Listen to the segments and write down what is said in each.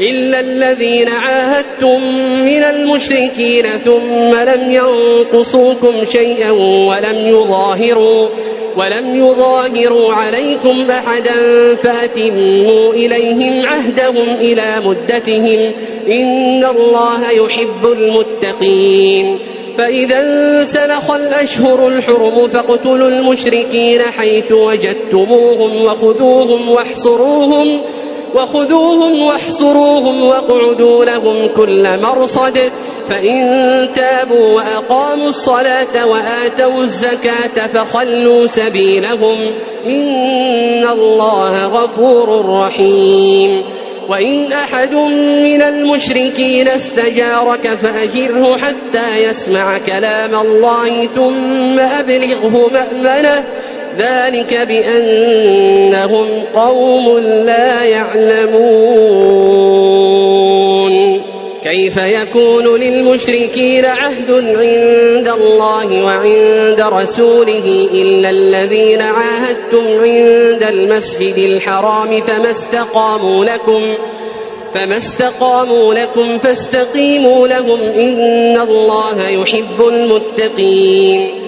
إلا الذين عاهدتم من المشركين ثم لم ينقصوكم شيئا ولم يظاهروا ولم يظاهروا عليكم أحدا فأتموا إليهم عهدهم إلى مدتهم إن الله يحب المتقين فإذا انسلخ الأشهر الحرم فاقتلوا المشركين حيث وجدتموهم وخذوهم واحصروهم وخذوهم واحصروهم واقعدوا لهم كل مرصد. فإن تابوا وأقاموا الصلاة وآتوا الزكاة فخلوا سبيلهم. إن الله غفور رحيم. وإن أحد من المشركين استجارك فأجره حتى يسمع كلام الله ثم أبلغه مأمنه. ذلك بأنهم قوم لا يعلمون. كيف يكون للمشركين عهد عند الله وعند رسوله إلا الذين عاهدتم عند المسجد الحرام فما استقاموا لكم فما استقاموا لكم فاستقيموا لهم إن الله يحب المتقين.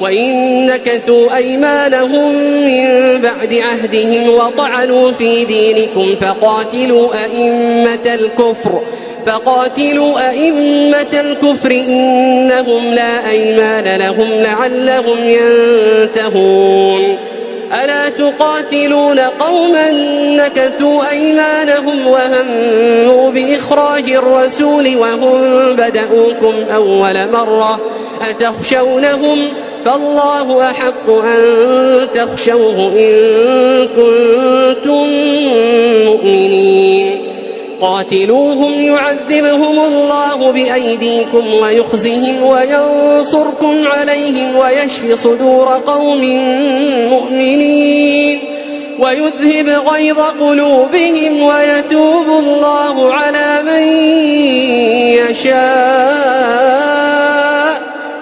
وإن نكثوا أيمانهم من بعد عهدهم وطعنوا في دينكم فقاتلوا أئمة الكفر فقاتلوا أئمة الكفر إنهم لا أيمان لهم لعلهم ينتهون ألا تقاتلون قوما نكثوا أيمانهم وهموا بإخراج الرسول وهم بدأوكم أول مرة أتخشونهم فالله أحق أن تخشوه إن كنتم مؤمنين. قاتلوهم يعذبهم الله بأيديكم ويخزهم وينصركم عليهم ويشف صدور قوم مؤمنين. ويذهب غيظ قلوبهم ويتوب الله على من يشاء.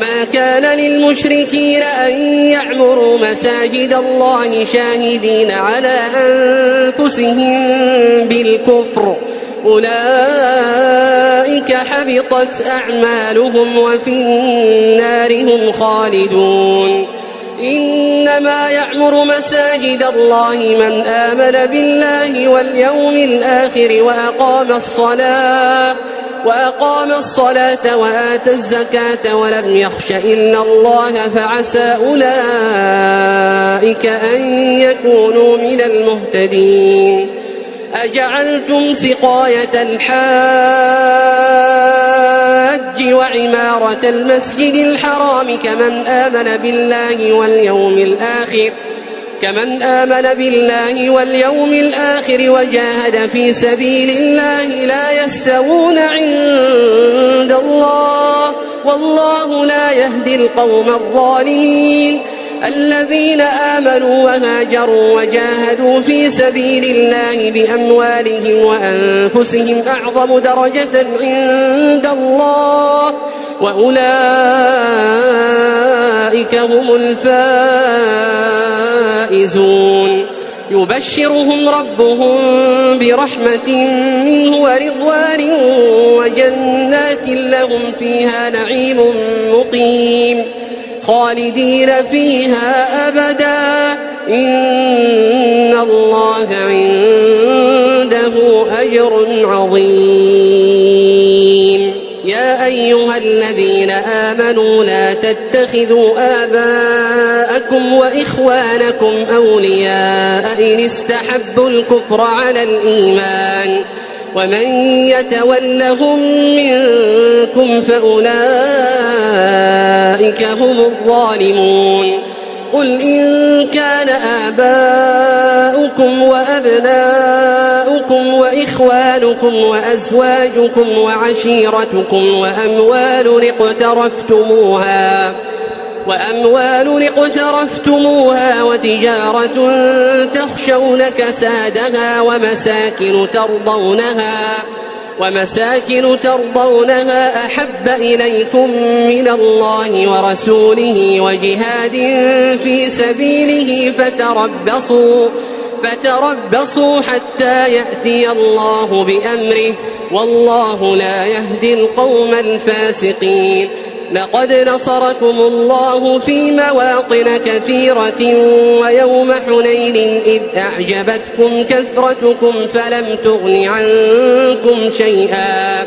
ما كان للمشركين أن يعمروا مساجد الله شاهدين على أنفسهم بالكفر. أولئك حبطت أعمالهم وفي النار هم خالدون. إنما يعمر مساجد الله من آمن بالله واليوم الآخر وأقام الصلاة. وأقام الصلاة وآتى الزكاة ولم يخش إلا الله فعسى أولئك أن يكونوا من المهتدين. أجعلتم سقاية الحاج وعمارة المسجد الحرام كمن آمن بالله واليوم الآخر كمن آمن بالله واليوم الآخر وجاهد في سبيل الله لا يستوون عند الله والله لا يهدي القوم الظالمين. الذين آمنوا وهاجروا وجاهدوا في سبيل الله بأموالهم وأنفسهم أعظم درجة عند الله وأولئك هم الفائزون. يبشرهم ربهم برحمة منه ورضوان وجنات لهم فيها نعيم مقيم. خالدين فيها أبدا. إن الله عنده أجر عظيم. أيها الذين آمنوا لا تتخذوا آباءكم وإخوانكم أولياء إن استحبوا الكفر على الإيمان ومن يتولهم منكم فأولئك هم الظالمون قل إن كان آباؤكم وأبناؤكم وإخوانكم وأزواجكم وعشيرتكم وأموال اقترفتموها وأموال اقترفتموها وتجارة تخشون كسادها ومساكن ترضونها ومساكن ترضونها أحب إليكم من الله ورسوله وجهاد في سبيله فتربصوا فتربصوا حتى يأتي الله بأمره. والله لا يهدي القوم الفاسقين. لقد نصركم الله في مواطن كثيرة ويوم حنين إذ أعجبتكم كثرتكم فلم تغن عنكم شيئا.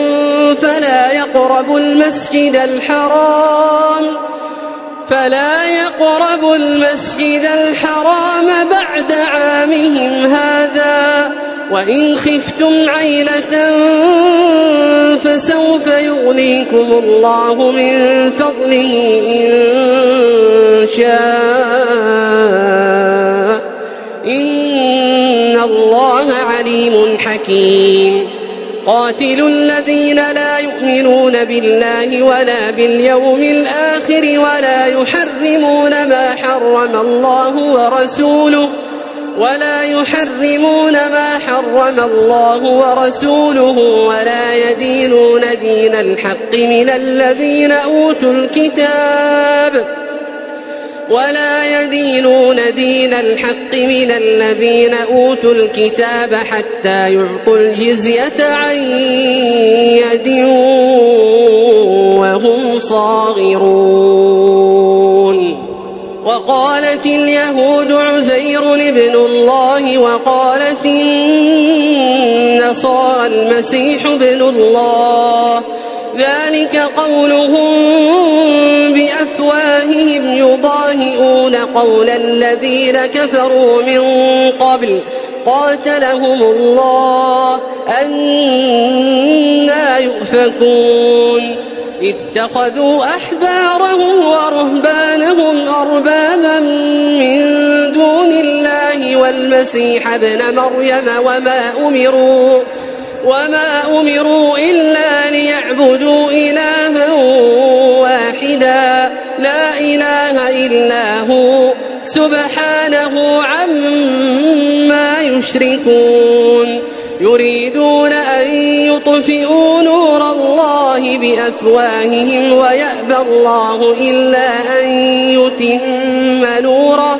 فلا يقربوا المسجد الحرام فلا يقربوا المسجد الحرام بعد عامهم هذا وإن خفتم عيلة فسوف يغنيكم الله من فضله إن شاء إن الله عليم حكيم قاتلوا الذين لا يؤمنون بالله ولا باليوم الآخر ولا يحرمون ما حرم الله ورسوله ولا يحرمون ما حرم الله ورسوله ولا يدينون دين الحق من الذين أوتوا الكتاب ولا يدينون دين الحق من الذين أوتوا الكتاب حتى يعطوا الجزية عن يد وهم صاغرون. وقالت اليهود عزير ابن الله وقالت النصارى المسيح ابن الله. ذلك قولهم بأفواههم يضاهئون قول الذين كفروا من قبل قاتلهم الله أنا يؤفكون اتخذوا أحبارهم ورهبانهم أربابا من دون الله والمسيح ابن مريم وما أمروا وما أمروا إلا ليعبدوا إلها واحدا لا إله إلا هو سبحانه عما يشركون يريدون أن يطفئوا نور الله بأفواههم ويأبى الله إلا أن يتم نوره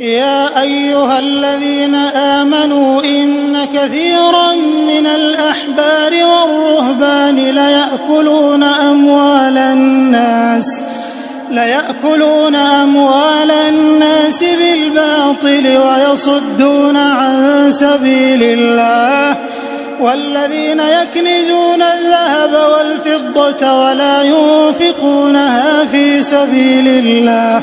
يا أيها الذين آمنوا إن كثيرا من الأحبار والرهبان ليأكلون أموال الناس ليأكلون أموال الناس بالباطل ويصدون عن سبيل الله والذين يكنزون الذهب والفضة ولا ينفقونها في سبيل الله.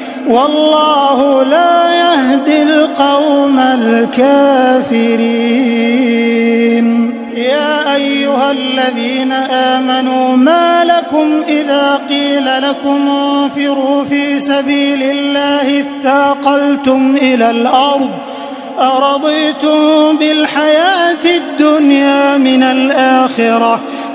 والله لا يهدي القوم الكافرين. يا أيها الذين آمنوا ما لكم إذا قيل لكم انفروا في سبيل الله اثاقلتم إلى الأرض أرضيتم بالحياة الدنيا من الآخرة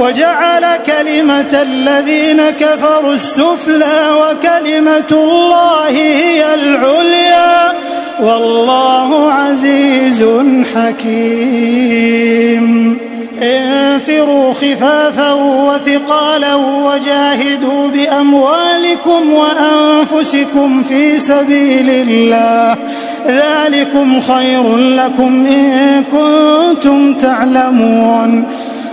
وجعل كلمة الذين كفروا السفلى وكلمة الله هي العليا. والله عزيز حكيم. انفروا خفافا وثقالا وجاهدوا بأموالكم وأنفسكم في سبيل الله. ذلكم خير لكم إن كنتم تعلمون.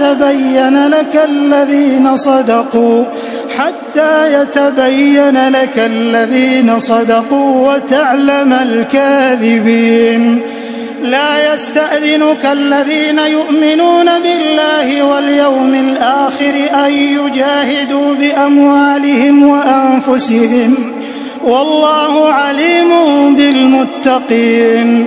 يتبين لك الذين صدقوا حتى يتبين لك الذين صدقوا وتعلم الكاذبين. لا يستأذنك الذين يؤمنون بالله واليوم الآخر أن يجاهدوا بأموالهم وأنفسهم. والله عليم بالمتقين.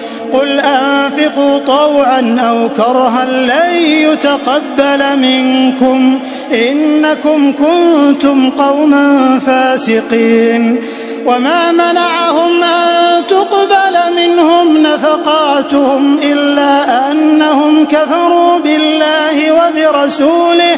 قل أنفقوا طوعا أو كرها لن يتقبل منكم إنكم كنتم قوما فاسقين وما منعهم أن تقبل منهم نفقاتهم إلا أنهم كفروا بالله وبرسوله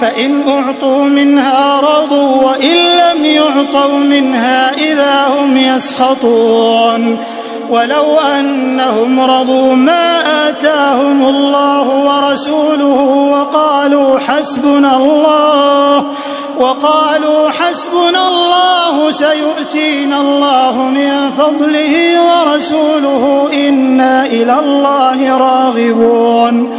فإن أعطوا منها رضوا وإن لم يعطوا منها إذا هم يسخطون. ولو أنهم رضوا ما آتاهم الله ورسوله وقالوا حسبنا الله وقالوا حسبنا الله سيؤتينا الله من فضله ورسوله إنا إلى الله راغبون.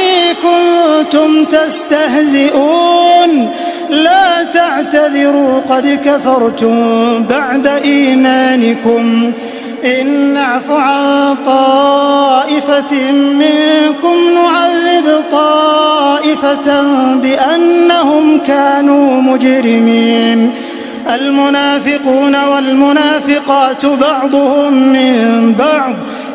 كنتم تستهزئون. لا تعتذروا قد كفرتم بعد إيمانكم. إن نعف عن طائفة منكم نعذب طائفة بأنهم كانوا مجرمين. المنافقون والمنافقات بعضهم من بعض.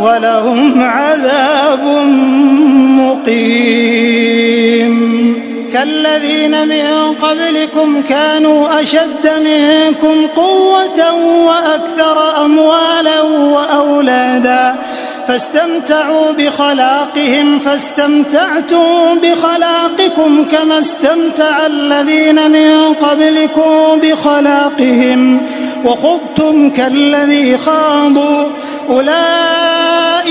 ولهم عذاب مقيم. كالذين من قبلكم كانوا أشد منكم قوة وأكثر أموالا وأولادا. فاستمتعوا بخلاقهم فاستمتعتم بخلاقكم كما استمتع الذين من قبلكم بخلاقهم. وخضتم كالذي خاضوا أولئك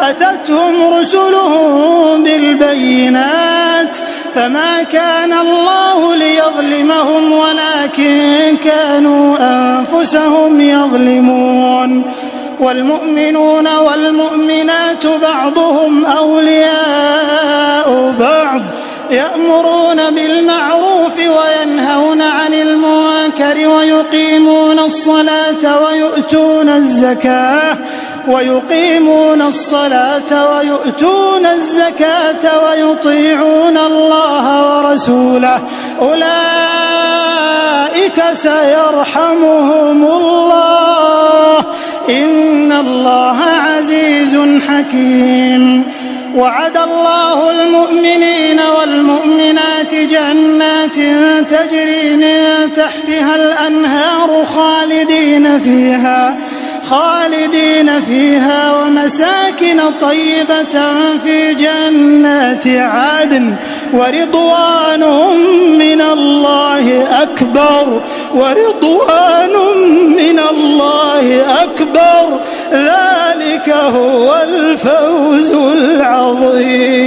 أتتهم رسلهم بالبينات فما كان الله ليظلمهم ولكن كانوا أنفسهم يظلمون والمؤمنون والمؤمنات بعضهم أولياء بعض يأمرون بالمعروف وينهون عن المنكر ويقيمون الصلاة ويؤتون الزكاة ويقيمون الصلاة ويؤتون الزكاة ويطيعون الله ورسوله. أولئك سيرحمهم الله. إن الله عزيز حكيم. وعد الله المؤمنين والمؤمنات جنات تجري من تحتها الأنهار خالدين فيها. خالدين فيها ومساكن طيبة في جنات عدن ورضوان من الله أكبر ورضوان من الله أكبر. ذلك هو الفوز العظيم.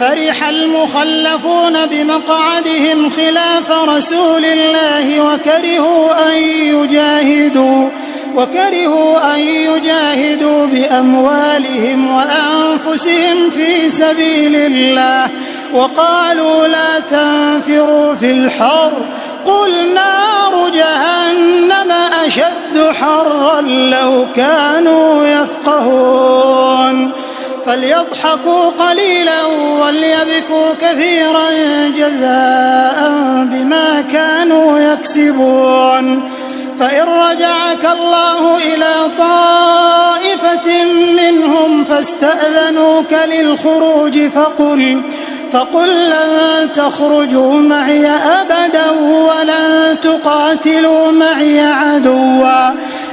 فرح المخلفون بمقعدهم خلاف رسول الله وكرهوا أن يجاهدوا وكرهوا أن يجاهدوا بأموالهم وأنفسهم في سبيل الله. وقالوا لا تنفروا في الحر. قل نار جهنم أشد حرا لو كانوا يفقهون. فليضحكوا قليلا وليبكوا كثيرا جزاء بما كانوا يكسبون. فإن رجعك الله إلى طائفة منهم فاستأذنوك للخروج فقل فقل لن تخرجوا معي أبدا ولن تقاتلوا معي عدوا.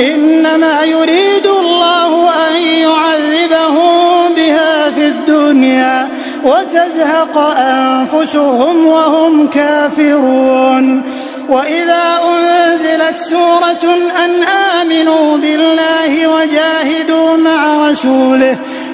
إنما يريد الله أن يعذبهم بها في الدنيا وتزهق أنفسهم وهم كافرون. وإذا أنزلت سورة أن آمنوا بالله وجاهدوا مع رسوله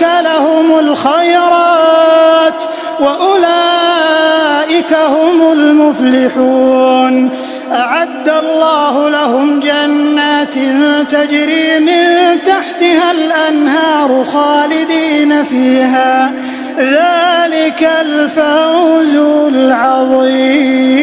لهم الخيرات وأولئك هم المفلحون. أعد الله لهم جنات تجري من تحتها الأنهار خالدين فيها. ذلك الفوز العظيم.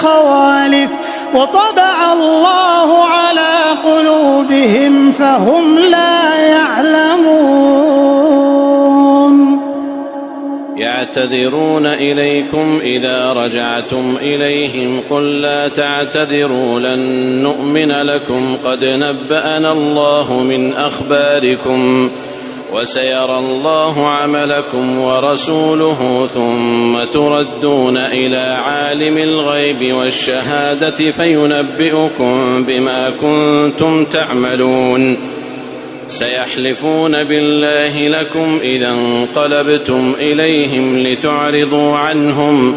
الخوالف وطبع الله على قلوبهم فهم لا يعلمون. يعتذرون إليكم إذا رجعتم إليهم قل لا تعتذروا لن نؤمن لكم قد نبأنا الله من أخباركم. وسيرى الله عملكم ورسوله ثم تردون إلى عالم الغيب والشهادة فينبئكم بما كنتم تعملون. سيحلفون بالله لكم إذا انقلبتم إليهم لتعرضوا عنهم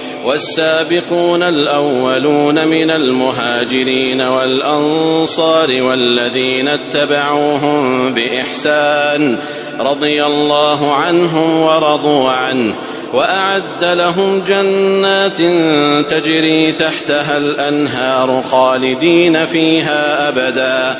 والسابقون الأولون من المهاجرين والأنصار والذين اتبعوهم بإحسان رضي الله عنهم ورضوا عنه وأعد لهم جنات تجري تحتها الأنهار خالدين فيها أبدا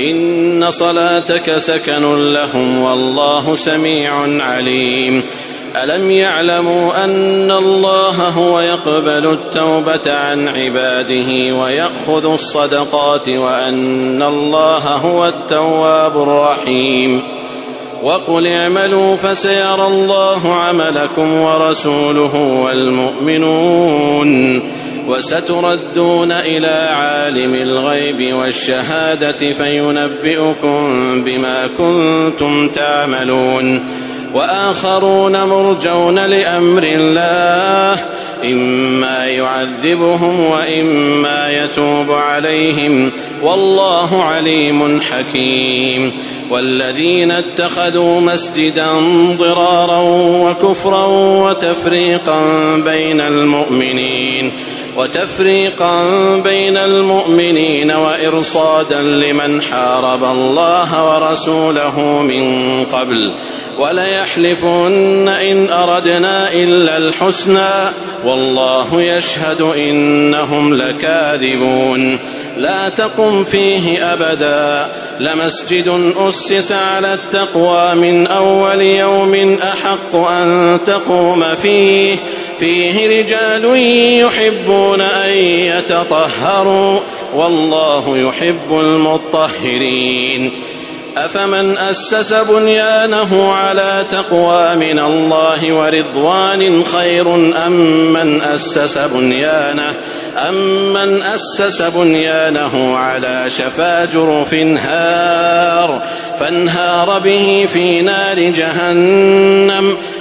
إن صلاتك سكن لهم والله سميع عليم. ألم يعلموا أن الله هو يقبل التوبة عن عباده ويأخذ الصدقات وأن الله هو التواب الرحيم. وقل اعملوا فسيرى الله عملكم ورسوله والمؤمنون. وستردون إلى عالم الغيب والشهادة فينبئكم بما كنتم تعملون. وآخرون مرجون لأمر الله إما يعذبهم وإما يتوب عليهم. والله عليم حكيم. والذين اتخذوا مسجدا ضرارا وكفرا وتفريقا بين المؤمنين. وتفريقا بين المؤمنين وإرصادا لمن حارب الله ورسوله من قبل. وليحلفن إن أردنا إلا الحسنى والله يشهد إنهم لكاذبون. لا تقم فيه أبدا. لمسجد أسس على التقوى من أول يوم أحق أن تقوم فيه. فيه رجال يحبون أن يتطهروا والله يحب المطهرين. أفمن أسس بنيانه على تقوى من الله ورضوان خير أم من أسس بنيانه؟ أمن أسس بنيانه على شفا جرف هار فانهار به في نار جهنم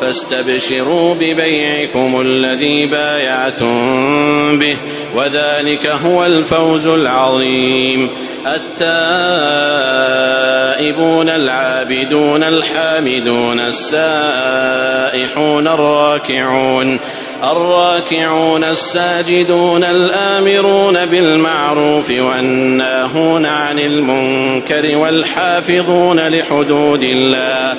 فاستبشروا ببيعكم الذي بايعتم به وذلك هو الفوز العظيم. التائبون العابدون الحامدون السائحون الراكعون الراكعون الساجدون الآمرون بالمعروف والناهون عن المنكر والحافظون لحدود الله.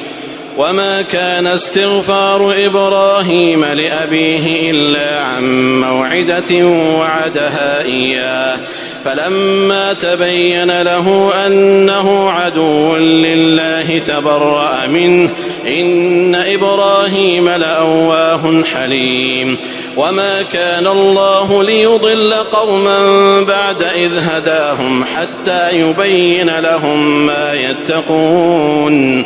وما كان استغفار إبراهيم لأبيه إلا عن موعدة وعدها إياه فلما تبين له أنه عدو لله تبرأ منه إن إبراهيم لأواه حليم وما كان الله ليضل قوما بعد إذ هداهم حتى يبين لهم ما يتقون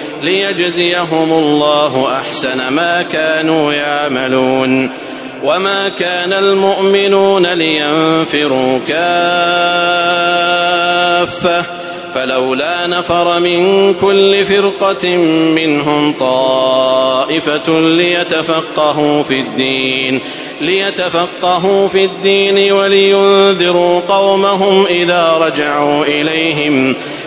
ليجزيهم الله أحسن ما كانوا يعملون وما كان المؤمنون لينفروا كافة فلولا نفر من كل فرقة منهم طائفة ليتفقهوا في الدين ليتفقهوا في الدين ولينذروا قومهم إذا رجعوا إليهم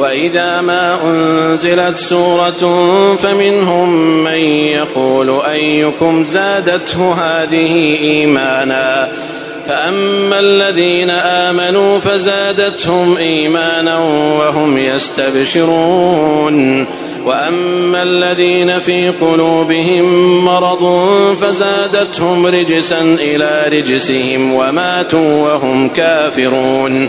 وإذا ما أنزلت سورة فمنهم من يقول أيكم زادته هذه إيمانا فأما الذين آمنوا فزادتهم إيمانا وهم يستبشرون وأما الذين في قلوبهم مرض فزادتهم رجسا إلى رجسهم وماتوا وهم كافرون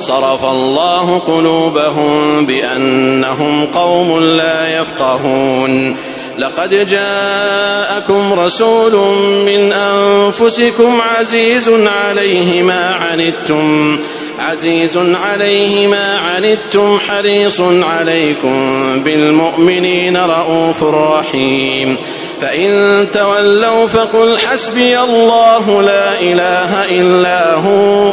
صرف الله قلوبهم بأنهم قوم لا يفقهون. لقد جاءكم رسول من أنفسكم عزيز عليه ما عنتم عزيز عليه ما عنتم حريص عليكم بالمؤمنين رؤوف رحيم. فإن تولوا فقل حسبي الله لا إله إلا هو